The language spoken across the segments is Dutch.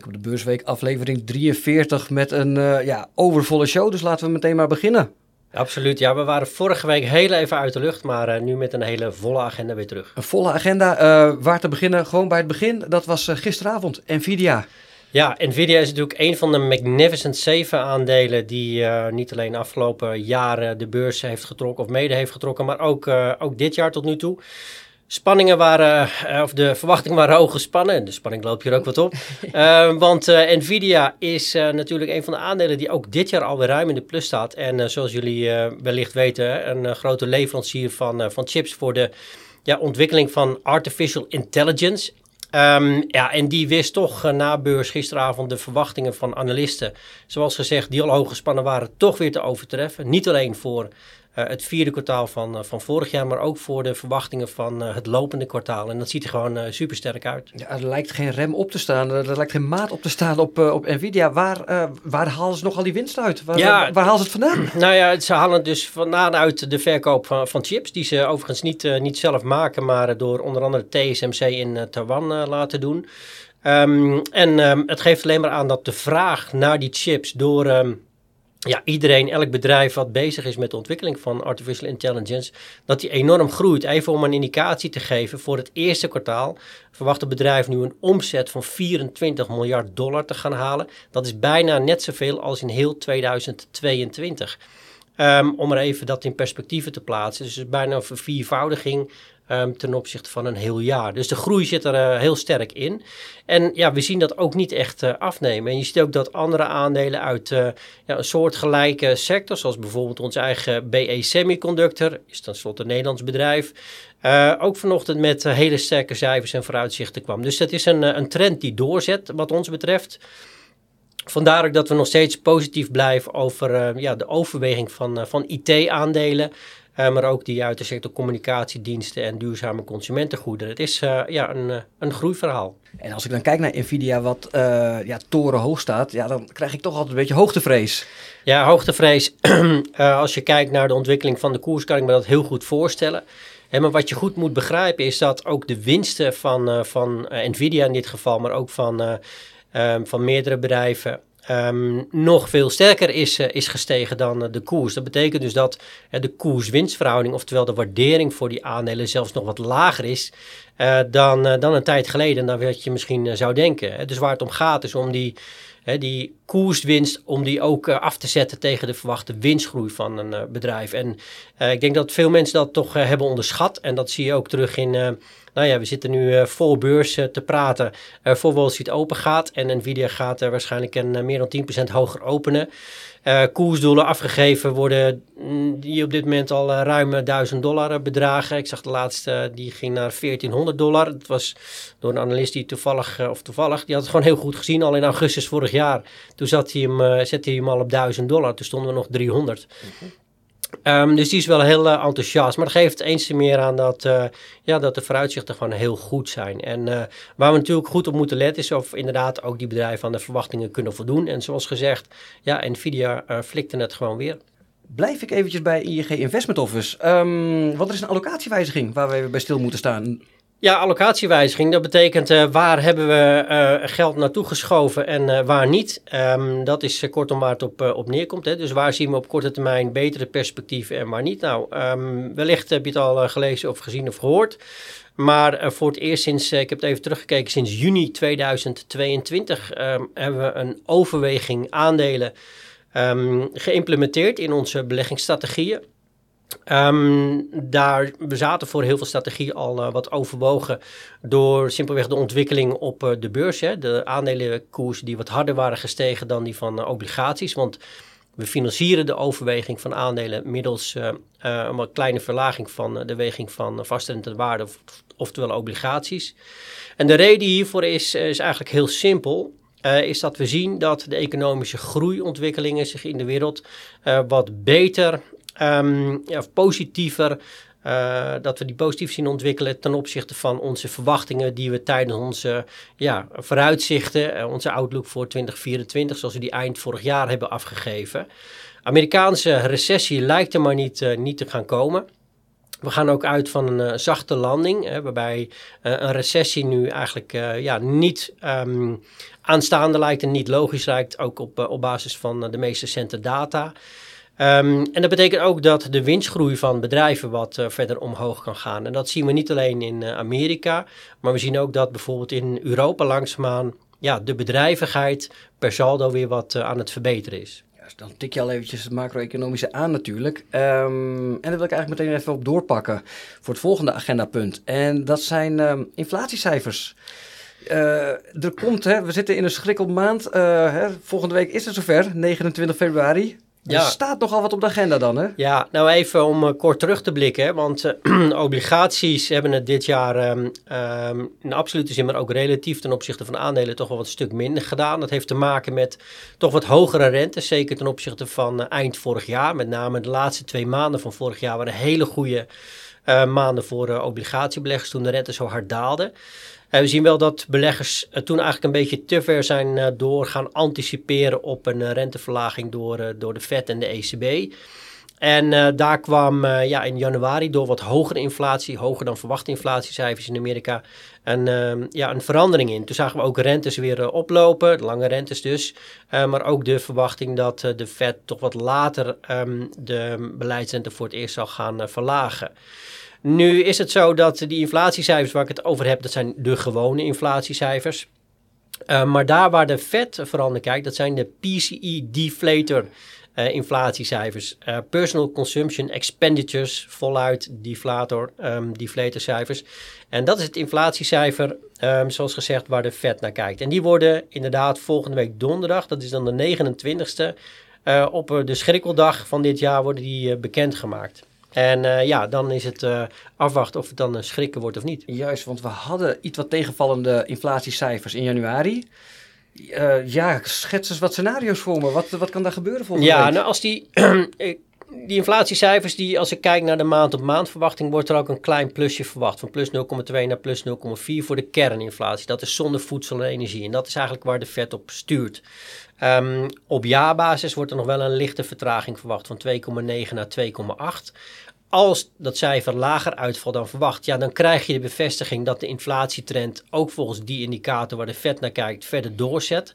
Blik op de Beursweek, aflevering 43 met een uh, ja, overvolle show. Dus laten we meteen maar beginnen. Absoluut, ja. We waren vorige week heel even uit de lucht, maar uh, nu met een hele volle agenda weer terug. Een volle agenda. Uh, waar te beginnen? Gewoon bij het begin. Dat was gisteravond. Nvidia. Ja, Nvidia is natuurlijk een van de Magnificent 7 aandelen die niet alleen de afgelopen jaren de beurs heeft getrokken of mede heeft getrokken, maar ook, ook dit jaar tot nu toe. Spanningen waren, uh, of de verwachtingen waren hoog gespannen. De spanning loopt hier ook wat op. uh, want uh, Nvidia is natuurlijk een van de aandelen die ook dit jaar alweer ruim in de plus staat. En zoals jullie wellicht weten, een grote leverancier van, van chips voor de ja, ontwikkeling van artificial intelligence. Um, ja, en die wist toch na beurs gisteravond de verwachtingen van analisten, zoals gezegd, die al hoog gespannen waren, toch weer te overtreffen. Niet alleen voor het vierde kwartaal van, uh, van vorig jaar, maar ook voor de verwachtingen van uh, het lopende kwartaal. En dat ziet er gewoon super sterk uit. Ja, er lijkt geen rem op te staan, er lijkt geen maat op te staan op, op Nvidia. Waar, waar halen ze nog al die winst uit? Waar, ja, waar halen ze het vandaan? Nou ja, ze halen het dus vandaan uit de verkoop van, van chips, die ze overigens niet, niet zelf maken, maar door onder andere TSMC in Taiwan laten doen. Um, en um, het geeft alleen maar aan dat de vraag naar die chips door... Um, ja, iedereen, elk bedrijf wat bezig is met de ontwikkeling van artificial intelligence, dat die enorm groeit. Even om een indicatie te geven, voor het eerste kwartaal verwacht het bedrijf nu een omzet van 24 miljard dollar te gaan halen. Dat is bijna net zoveel als in heel 2022. Um, om er even dat in perspectieven te plaatsen. Dus is bijna een verviervoudiging um, ten opzichte van een heel jaar. Dus de groei zit er uh, heel sterk in. En ja, we zien dat ook niet echt uh, afnemen. En je ziet ook dat andere aandelen uit uh, ja, een soortgelijke sector, zoals bijvoorbeeld ons eigen BE Semiconductor, is tenslotte een Nederlands bedrijf, ook vanochtend met hele sterke cijfers en vooruitzichten kwam. Dus dat is een, een trend die doorzet wat ons betreft. Vandaar ook dat we nog steeds positief blijven over ja, de overweging van, van IT-aandelen. Uh, maar ook die uit de sector communicatiediensten en duurzame consumentengoederen. Het is uh, ja, een, uh, een groeiverhaal. En als ik dan kijk naar Nvidia, wat ja, torenhoog staat, ja, dan krijg ik toch altijd een beetje hoogtevrees. Ja, hoogtevrees. als je kijkt naar de ontwikkeling van de koers, kan ik me dat heel goed voorstellen. Maar wat je goed moet begrijpen is dat ook de winsten van, van Nvidia in dit geval, maar ook van, van meerdere bedrijven um, nog veel sterker is, uh, is gestegen dan uh, de koers. Dat betekent dus dat uh, de koers-winstverhouding, oftewel de waardering voor die aandelen, zelfs nog wat lager is dan, dan een tijd geleden, dan wat je misschien zou denken. Dus waar het om gaat is om die, die koerswinst, om die ook af te zetten tegen de verwachte winstgroei van een bedrijf. En ik denk dat veel mensen dat toch hebben onderschat. En dat zie je ook terug in nou ja, we zitten nu uh, vol beurs uh, te praten uh, voor Wall Street open gaat. En Nvidia gaat waarschijnlijk een, meer dan 10% hoger openen. koersdoelen afgegeven worden mm, die op dit moment al ruim 1000 dollar bedragen. Ik zag de laatste, die ging naar 1400 dollar. Dat was door een analist die toevallig, of toevallig, die had het gewoon heel goed gezien al in augustus vorig jaar. Toen zat hij hem, zette hij hem al op 1000 dollar. Toen stonden we nog 300. Um, dus die is wel heel uh, enthousiast. Maar dat geeft eens te meer aan dat, uh, ja, dat de vooruitzichten gewoon heel goed zijn. En uh, waar we natuurlijk goed op moeten letten is of inderdaad ook die bedrijven aan de verwachtingen kunnen voldoen. En zoals gezegd, ja, Nvidia flikte het gewoon weer. Blijf ik eventjes bij ING Investment Office. Um, want is een allocatiewijziging waar we bij stil moeten staan. Ja, allocatiewijziging. Dat betekent uh, waar hebben we uh, geld naartoe geschoven en uh, waar niet. Um, dat is kortom waar het op, op neerkomt. Hè. Dus waar zien we op korte termijn betere perspectieven en waar niet. Nou, um, wellicht heb je het al gelezen of gezien of gehoord. Maar voor het eerst sinds, ik heb het even teruggekeken, sinds juni 2022 um, hebben we een overweging aandelen geïmplementeerd in onze beleggingsstrategieën. Um, daar, we zaten voor heel veel strategieën al uh, wat overwogen door simpelweg de ontwikkeling op uh, de beurs. Hè. De aandelenkoersen die wat harder waren gestegen dan die van uh, obligaties. Want we financieren de overweging van aandelen middels een kleine verlaging van de weging van vaste waarde, oftewel obligaties. En de reden hiervoor is, is eigenlijk heel simpel. is dat we zien dat de economische groeiontwikkelingen zich in de wereld wat beter um, ja, positiever. Uh, dat we die positief zien ontwikkelen ten opzichte van onze verwachtingen die we tijdens onze ja, vooruitzichten, uh, onze outlook voor 2024, zoals we die eind vorig jaar hebben afgegeven. Amerikaanse recessie lijkt er maar niet, uh, niet te gaan komen. We gaan ook uit van een zachte landing, hè, waarbij een recessie nu eigenlijk ja, niet ehm, aanstaande lijkt en niet logisch lijkt, ook op, op basis van de meest recente data. Ehm, en dat betekent ook dat de winstgroei van bedrijven wat uh, verder omhoog kan gaan. En dat zien we niet alleen in uh, Amerika, maar we zien ook dat bijvoorbeeld in Europa langzaamaan ja, de bedrijvigheid per saldo weer wat uh, aan het verbeteren is. Ja, dus dan tik je al eventjes het macro-economische aan natuurlijk. Um, en daar wil ik eigenlijk meteen even op doorpakken voor het volgende agendapunt. En dat zijn um, inflatiecijfers. er komt, hè, we zitten in een schrikkelmaand. Hè, volgende week is het zover, 29 februari. Ja. Er staat nogal wat op de agenda dan, hè? Ja, nou even om uh, kort terug te blikken. Want uh, obligaties hebben het dit jaar um, um, in absolute zin, maar ook relatief ten opzichte van aandelen, toch wel wat stuk minder gedaan. Dat heeft te maken met toch wat hogere rentes, zeker ten opzichte van uh, eind vorig jaar. Met name de laatste twee maanden van vorig jaar waren hele goede maanden voor obligatiebeleggers toen de rente zo hard daalde. Uh, we zien wel dat beleggers uh, toen eigenlijk een beetje te ver zijn uh, door gaan anticiperen op een renteverlaging door, door de Fed en de ECB. En daar kwam ja, in januari door wat hogere inflatie, hoger dan verwachte inflatiecijfers in Amerika, een, ja, een verandering in. Toen zagen we ook rentes weer oplopen, lange rentes dus. maar ook de verwachting dat de Fed toch wat later um, de beleidsrente voor het eerst zal gaan verlagen. Nu is het zo dat die inflatiecijfers waar ik het over heb, dat zijn de gewone inflatiecijfers. Uh, maar daar waar de Fed vooral naar kijkt, dat zijn de PCE deflator uh, inflatiecijfers. Uh, personal consumption expenditures, voluit deflator, um, deflatorcijfers. En dat is het inflatiecijfer, um, zoals gezegd, waar de Fed naar kijkt. En die worden inderdaad volgende week donderdag, dat is dan de 29ste, op de schrikkeldag van dit jaar worden die bekendgemaakt. En uh, ja, dan is het uh, afwachten of het dan uh, schrikken wordt of niet. Juist, want we hadden iets wat tegenvallende inflatiecijfers in januari. ja, schets eens wat scenario's voor me. Wat, wat kan daar gebeuren volgens Ja, nou als die, die inflatiecijfers, die, als ik kijk naar de maand op maand verwachting, wordt er ook een klein plusje verwacht. Van plus 0,2 naar plus 0,4 voor de kerninflatie. Dat is zonder voedsel en energie. En dat is eigenlijk waar de vet op stuurt. Um, op jaarbasis wordt er nog wel een lichte vertraging verwacht van 2,9 naar 2,8. Als dat cijfer lager uitvalt dan verwacht, ja, dan krijg je de bevestiging dat de inflatietrend ook volgens die indicator waar de Fed naar kijkt verder doorzet.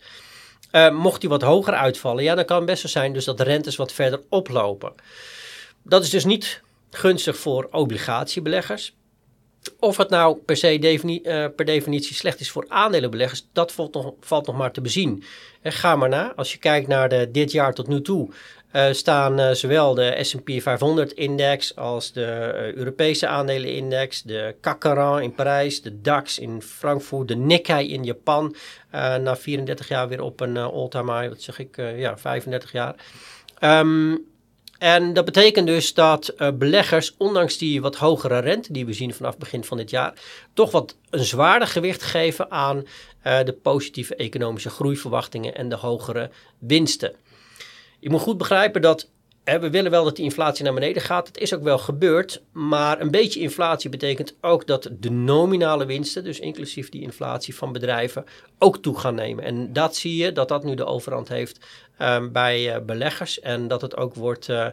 Uh, mocht die wat hoger uitvallen, ja, dan kan het best zo zijn dus dat de rentes wat verder oplopen. Dat is dus niet gunstig voor obligatiebeleggers. Of het nou per se uh, per definitie slecht is voor aandelenbeleggers, dat valt nog, valt nog maar te bezien. En ga maar na. Als je kijkt naar de, dit jaar tot nu toe, uh, staan zowel de S&P 500-index als de Europese aandelenindex, de CAC in Parijs, de DAX in Frankfurt, de Nikkei in Japan, na 34 jaar weer op een all-time high, wat zeg ik, ja, 35 jaar. Um, en dat betekent dus dat uh, beleggers, ondanks die wat hogere rente die we zien vanaf begin van dit jaar, toch wat een zwaarder gewicht geven aan uh, de positieve economische groeiverwachtingen en de hogere winsten. Je moet goed begrijpen dat we willen wel dat die inflatie naar beneden gaat. Dat is ook wel gebeurd. Maar een beetje inflatie betekent ook dat de nominale winsten, dus inclusief die inflatie van bedrijven, ook toe gaan nemen. En dat zie je dat dat nu de overhand heeft um, bij uh, beleggers. En dat het ook wordt uh,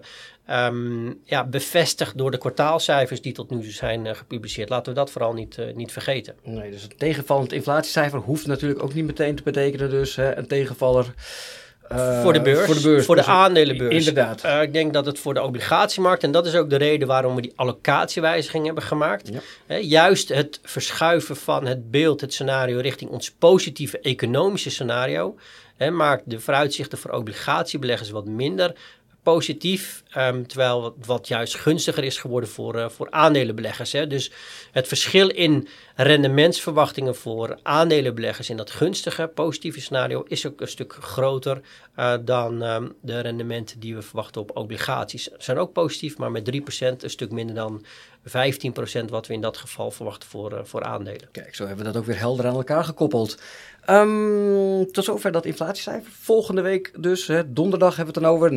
um, ja, bevestigd door de kwartaalcijfers die tot nu zijn uh, gepubliceerd. Laten we dat vooral niet, niet vergeten. Nee, dus een tegenvallend inflatiecijfer hoeft natuurlijk ook niet meteen te betekenen. Dus hè, een tegenvaller uh, voor, de beurs, voor de beurs, voor de aandelenbeurs. Inderdaad. Uh, ik denk dat het voor de obligatiemarkt, en dat is ook de reden waarom we die allocatiewijziging hebben gemaakt. Ja. juist het verschuiven van het beeld, het scenario richting ons positieve economische scenario, maakt de vooruitzichten voor obligatiebeleggers wat minder positief, um, terwijl wat, juist gunstiger is geworden voor, uh, voor aandelenbeleggers. Hè. Dus het verschil in rendementsverwachtingen voor aandelenbeleggers in dat gunstige positieve scenario is ook een stuk groter uh, dan um, de rendementen die we verwachten op obligaties. Zijn ook positief, maar met 3% een stuk minder dan 15% wat we in dat geval verwachten voor, uh, voor aandelen. Kijk, zo hebben we dat ook weer helder aan elkaar gekoppeld. Um, tot zover dat inflatiecijfer. Volgende week dus, hè, donderdag hebben we het dan over,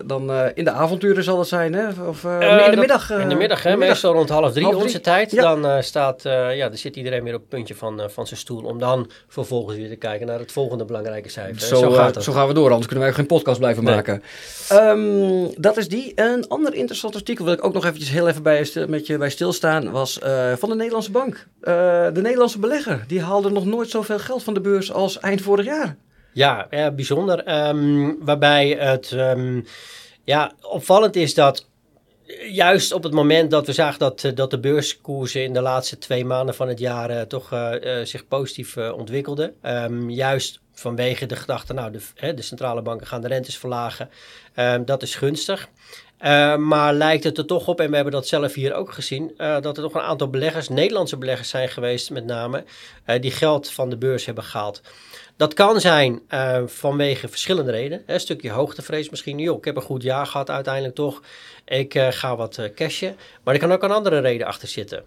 29ste. Dan uh, eh, in de avonturen zal het zijn, hè? Of uh, Uh, in de dat- middag? eh, in de middag, hè, meestal rond half drie Half drie. onze tijd. Ja. Dan eh, staat, eh, ja, dan zit iedereen weer op het puntje van, eh, van zijn stoel. Om dan vervolgens weer te kijken naar het volgende belangrijke cijfer. Zo, Zo, eh, gaat zo gaan we door, anders kunnen wij ook geen podcast blijven Nee. maken. Ehm, dat is die. Een ander interessant artikel wil ik ook nog eventjes heel even bij, stil- met je bij stilstaan. Was eh, van de Nederlandse Bank. Eh, de Nederlandse belegger. Die haalde nog nooit zoveel geld van de beurs als eind vorig jaar. Ja, ja bijzonder. Ehm, waarbij het ehm, ja, opvallend is dat juist op het moment dat we zagen dat, eh, dat de beurskoersen in de laatste twee maanden van het jaar toch zich positief ontwikkelden. ehm, juist vanwege de gedachte, nou, de, hè, de centrale banken gaan de rentes verlagen. Dat is gunstig. Eh, maar lijkt het er toch op, en we hebben dat zelf hier ook gezien, eh, dat er toch een aantal beleggers, Nederlandse beleggers zijn geweest met name, eh, die geld van de beurs hebben gehaald. Dat kan zijn eh, vanwege verschillende redenen. Een stukje hoogtevrees misschien. Joh, ik heb een goed jaar gehad uiteindelijk toch. Ik eh, ga wat eh, cashen. Maar er kan ook een andere reden achter zitten.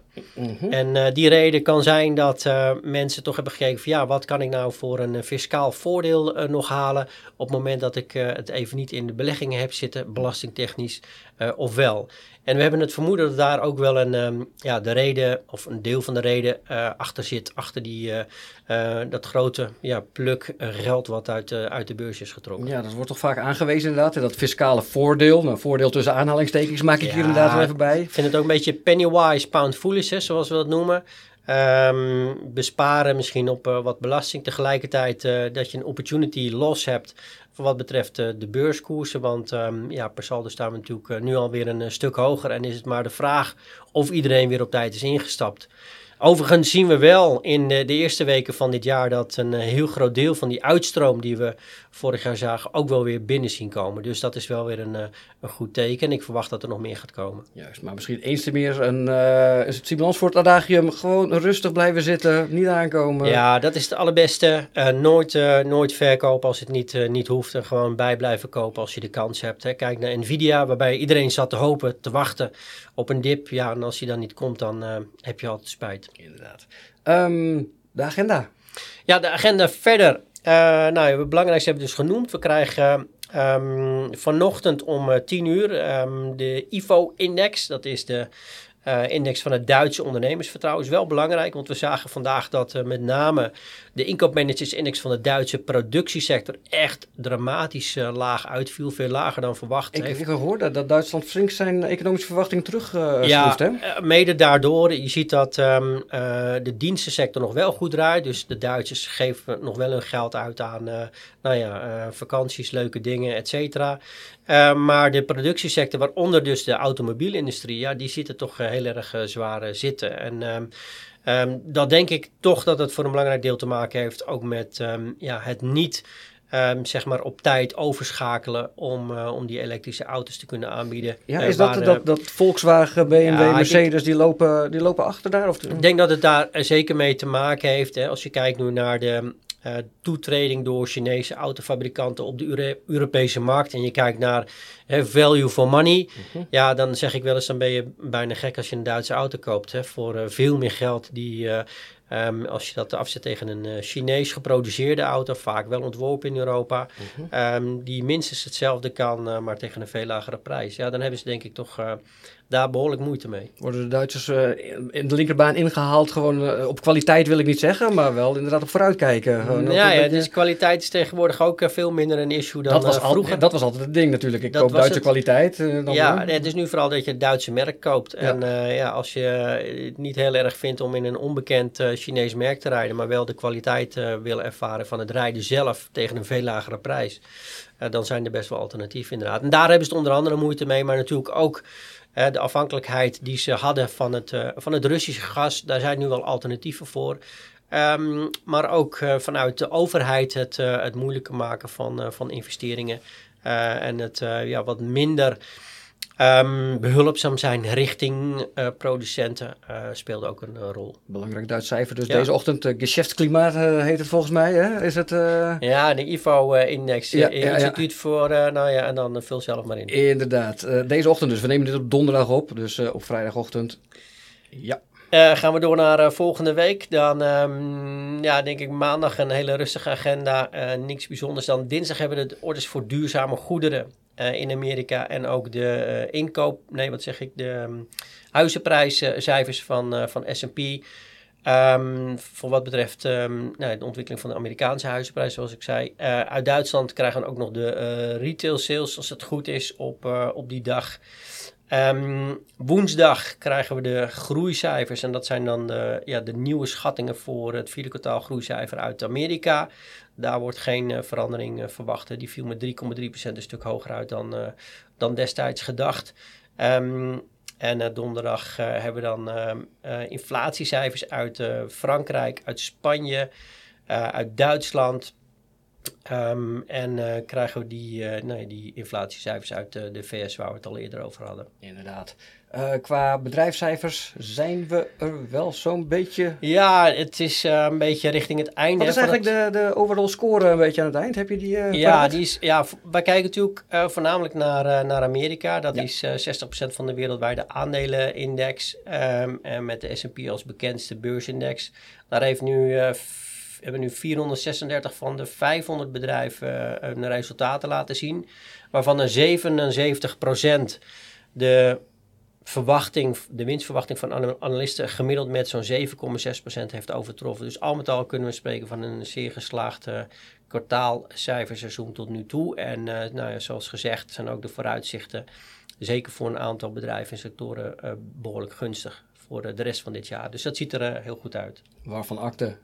En eh, die reden kan zijn dat mensen toch hebben gekeken van ja, wat kan ik nou voor een fiscaal voordeel nog halen op het moment dat ik het even niet in de beleggingen heb zitten, belastingtechnisch of wel. En we hebben het vermoeden dat daar ook wel een, ehm, ja, de reden of een deel van de reden achter zit, achter die, dat grote ja, pluk eh, geld wat uit, de uit de beurs is getrokken. Ja, dat wordt toch vaak aangewezen inderdaad. Dat fiscale voordeel. Nou, voordeel tussen aanhalingstekens maak ik Ja. hier inderdaad wel even bij. Ik vind het ook een beetje penny-wise, pound-foolish, hè, zoals we dat noemen. Ehm, besparen misschien op eh, wat belasting. Tegelijkertijd eh, dat je een opportunity loss hebt voor wat betreft eh, de beurskoersen. Want ehm, ja, per saldo staan we natuurlijk eh, nu alweer een eh, stuk hoger. En is het maar de vraag of iedereen weer op tijd is ingestapt. Overigens zien we wel in de, de eerste weken van dit jaar dat een eh, heel groot deel van die uitstroom die we vorig jaar zagen ook wel weer binnen zien komen. Dus dat is wel weer een, eh, een goed teken. En ik verwacht dat er nog meer gaat komen. Juist, maar misschien eens te meer een, het Simons voor het adagium. Gewoon rustig blijven zitten, niet aankomen. Ja, dat is het allerbeste. Eh, nooit, eh, nooit verkopen als het niet, niet hoeft. En gewoon bij blijven kopen als je de kans hebt. Hè. Kijk naar Nvidia, waarbij iedereen zat te hopen, te wachten op een dip. Ja, en als die dan niet komt, dan heb je altijd spijt. Inderdaad. Ehm, de agenda. Ja, de agenda verder. Eh, nou, het belangrijkste hebben we dus genoemd. We krijgen ehm, vanochtend om eh, 10 uur ehm, de IFO-index. Dat is de eh, index van het Duitse ondernemersvertrouwen. Is wel belangrijk, want we zagen vandaag dat eh, met name de inkoopmanagersindex van de Duitse productiesector echt dramatisch eh, laag uitviel. Veel lager dan verwacht. Ik, heeft ik hoorde dat Duitsland flink zijn economische verwachting terugschroeft, ja, hè? mede daardoor. Je ziet dat ehm, eh, de dienstensector nog wel goed draait. Dus de Duitsers geven nog wel hun geld uit aan nou ja, vakanties, leuke dingen, et cetera. Eh, maar de productiesector, waaronder dus de automobielindustrie, ja, die zitten toch eh, heel erg eh, zwaar zitten. En ehm, ehm, dat denk ik toch dat het voor een belangrijk deel te maken heeft ook met ehm, ja, het niet zeg maar op tijd overschakelen om, om die elektrische auto's te kunnen aanbieden. Ja, is dat, waar, dat, dat Volkswagen, BMW, Ja, Mercedes, die, lopen, die lopen achter daar? Of, Ik denk dat het daar zeker mee te maken heeft. Hè, als je kijkt nu naar de eh, toetreding door Chinese autofabrikanten op de Euro- Europese markt. En je kijkt naar hè, value for money. Ja, dan zeg ik wel eens, dan ben je bijna gek als je een Duitse auto koopt. Hè, voor eh, veel meer geld die... eh, ehm, als je dat afzet tegen een Chinees geproduceerde auto, vaak wel ontworpen in Europa, ehm, die minstens hetzelfde kan, maar tegen een veel lagere prijs. Ja, dan hebben ze denk ik toch daar behoorlijk moeite mee. Worden de Duitsers eh, in- de linkerbaan ingehaald? Gewoon eh, op kwaliteit wil ik niet zeggen, maar wel inderdaad op vooruitkijken. Ja, ja beetje- dus kwaliteit is tegenwoordig ook eh, veel minder een issue dan dat, was al, vroeger. dat was altijd het ding natuurlijk. Ik Dat koop Duitse het. kwaliteit. dan ja, het is nu vooral dat je het Duitse merk koopt. En ja, als je het niet heel erg vindt om in een onbekend eh, Chinees merk te rijden, maar wel de kwaliteit eh, wil ervaren van het rijden zelf tegen een veel lagere prijs, dan zijn er best wel alternatieven inderdaad. En daar hebben ze het onder andere moeite mee, maar natuurlijk ook de afhankelijkheid die ze hadden van het, eh, van het Russische gas. Daar zijn nu wel alternatieven voor. Ehm, maar ook eh, vanuit de overheid het, eh, het moeilijker maken van, van investeringen. En het ja, wat minder ehm, behulpzaam zijn richting eh, producenten eh, speelde ook een eh, rol. Belangrijk Duits cijfer. Dus Ja. deze ochtend, uh, Geschäftsklimaat heet het volgens mij. Hè? Is het... Ja, de IFO-index, Ja, ja, ja. instituut voor, nou ja, en dan vul zelf maar in. Inderdaad. Deze ochtend dus. We nemen dit op donderdag op. Dus op vrijdagochtend. Ja. Gaan we door naar volgende week. Dan, ehm, ja, denk ik maandag een hele rustige agenda. Niks bijzonders. Dan dinsdag hebben we de orders voor duurzame goederen. In Amerika en ook de inkoop, nee wat zeg ik, de um, huizenprijscijfers van, van S&P. Um, voor wat betreft um, nou, de ontwikkeling van de Amerikaanse huizenprijs, zoals ik zei. Uit Duitsland krijgen we ook nog de retail sales, als het goed is, op, op die dag. Um, woensdag krijgen we de groeicijfers. En dat zijn dan de, ja, de nieuwe schattingen voor het vierde kwartaal groeicijfer uit Amerika. Daar wordt geen verandering verwacht. Die viel met 3,3% een stuk hoger uit dan, dan destijds gedacht. Um, en uh, donderdag uh, hebben we dan uh, inflatiecijfers uit Frankrijk, uit Spanje, uit Duitsland. Um, en krijgen we die, nee, die inflatiecijfers uit de VS waar we het al eerder over hadden. Inderdaad. Uh, qua bedrijfscijfers zijn we er wel zo'n beetje... Ja, het is een beetje richting het einde. Wat is eigenlijk het... de, de overall score een beetje aan het eind? Heb je die Ja, die is, ja wij kijken natuurlijk voornamelijk naar, naar Amerika. Dat ja. is 60% van de wereldwijde aandelenindex. Um, en met de S&P als bekendste beursindex. Daar heeft nu... hebben nu 436 van de 500 bedrijven hun resultaten laten zien. Waarvan er 77% de verwachting, de winstverwachting van analisten gemiddeld met zo'n 7,6% heeft overtroffen. Dus al met al kunnen we spreken van een zeer geslaagd kwartaalcijferseizoen tot nu toe. En uh, nou ja, zoals gezegd zijn ook de vooruitzichten, zeker voor een aantal bedrijven en sectoren, uh, behoorlijk gunstig voor de rest van dit jaar. Dus dat ziet er heel goed uit. Waarvan akte?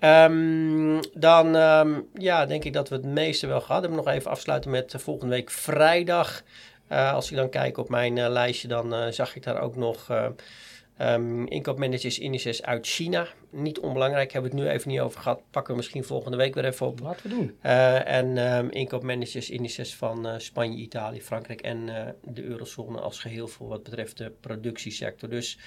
Um, dan um, ja, denk ik dat we het meeste wel gehad hebben. Nog even afsluiten met volgende week vrijdag. Uh, als ik dan kijk op mijn uh, lijstje, dan zag ik daar ook nog um, inkoopmanagers indices uit China. Niet onbelangrijk, hebben we het nu even niet over gehad. Pakken we misschien volgende week weer even op. Laten we doen. en inkoopmanagers indices van Spanje, Italië, Frankrijk en de eurozone als geheel voor wat betreft de productiesector. Dus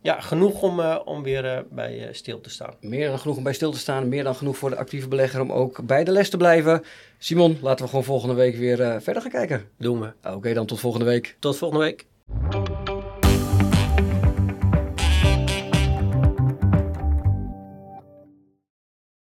ja, genoeg om, uh, om weer uh, bij uh, stil te staan. Meer dan genoeg om bij stil te staan. Meer dan genoeg voor de actieve belegger om ook bij de les te blijven. Simon, laten we gewoon volgende week weer verder gaan kijken. Doen we. Oké, okay, dan tot volgende week. Tot volgende week.